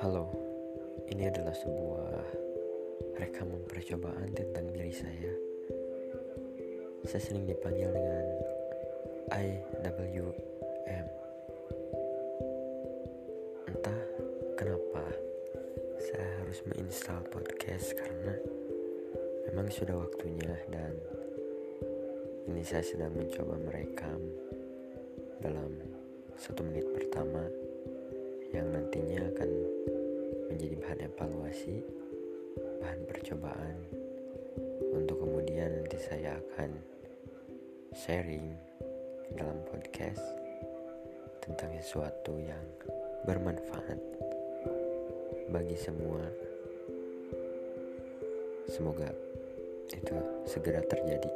Halo, ini adalah sebuah rekaman percobaan tentang diri saya. Saya sering dipanggil dengan IWM. Entah kenapa saya harus menginstal podcast karena memang sudah waktunya dan ini saya sedang mencoba merekam dalam satu menit pertama yang nantinya akan menjadi bahan evaluasi, bahan percobaan untuk kemudian nanti saya akan sharing dalam podcast tentang sesuatu yang bermanfaat bagi semua. Semoga itu segera terjadi.